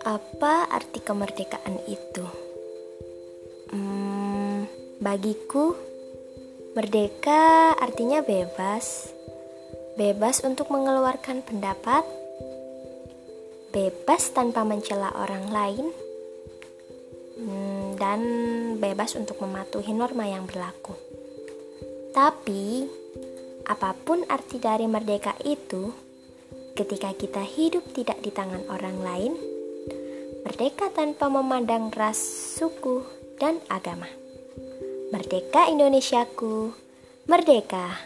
Apa arti kemerdekaan itu? Hmm, bagiku, merdeka artinya bebas, bebas untuk mengeluarkan pendapat, bebas tanpa mencela orang lain, hmm, dan bebas untuk mematuhi norma yang berlaku. Tapi, apa pun arti dari merdeka itu, ketika kita hidup tidak di tangan orang lain, merdeka tanpa memandang ras, suku, dan agama. Merdeka Indonesiaku, merdeka!